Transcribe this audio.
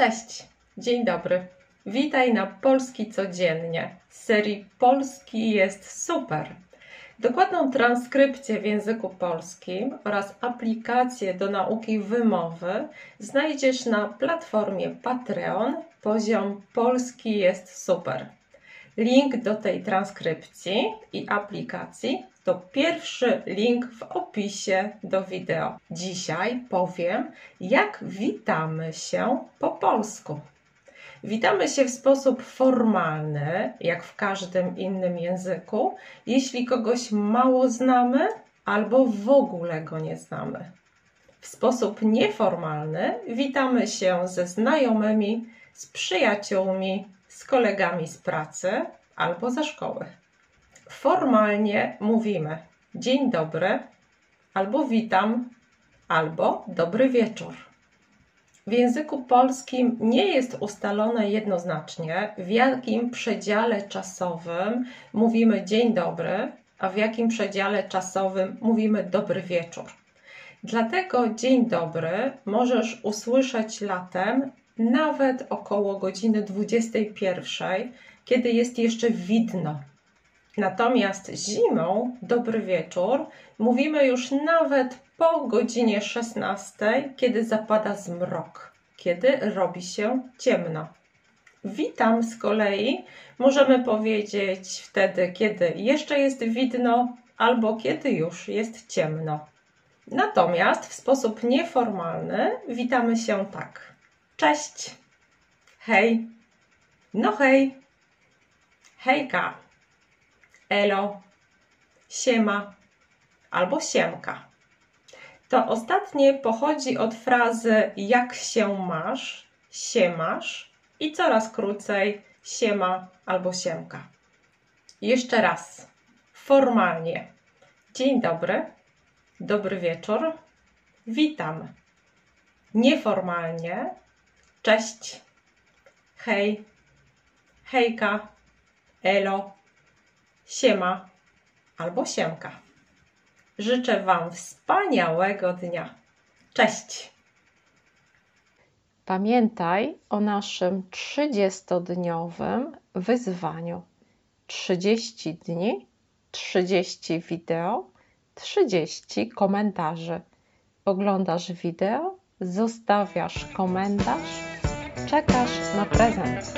Cześć, dzień dobry. Witaj na Polski Codziennie z serii Polski jest super. Dokładną transkrypcję w języku polskim oraz aplikację do nauki wymowy znajdziesz na platformie Patreon poziom Polski jest super. Link do tej transkrypcji i aplikacji to pierwszy link w opisie do wideo. Dzisiaj powiem, jak witamy się po polsku. Witamy się w sposób formalny, jak w każdym innym języku, jeśli kogoś mało znamy albo w ogóle go nie znamy. W sposób nieformalny witamy się ze znajomymi, z przyjaciółmi, z kolegami z pracy albo ze szkoły. Formalnie mówimy dzień dobry, albo witam, albo dobry wieczór. W języku polskim nie jest ustalone jednoznacznie, w jakim przedziale czasowym mówimy dzień dobry, a w jakim przedziale czasowym mówimy dobry wieczór. Dlatego dzień dobry możesz usłyszeć latem nawet około godziny 21, kiedy jest jeszcze widno. Natomiast zimą dobry wieczór mówimy już nawet po godzinie 16, kiedy zapada zmrok, kiedy robi się ciemno. Witam z kolei możemy powiedzieć wtedy, kiedy jeszcze jest widno, albo kiedy już jest ciemno. Natomiast w sposób nieformalny witamy się tak. Cześć, hej, no hej, hejka, elo, siema. Albo siemka. To ostatnie pochodzi od frazy jak się masz, siemasz i coraz krócej siema albo siemka. Jeszcze raz, formalnie. Dzień dobry, dobry wieczór, witam. Nieformalnie, cześć, hej, hejka, elo, siema albo siemka. Życzę Wam wspaniałego dnia. Cześć! Pamiętaj o naszym 30-dniowym wyzwaniu. 30 dni, 30 wideo, 30 komentarzy. Oglądasz wideo, zostawiasz komentarz, czekasz na prezent.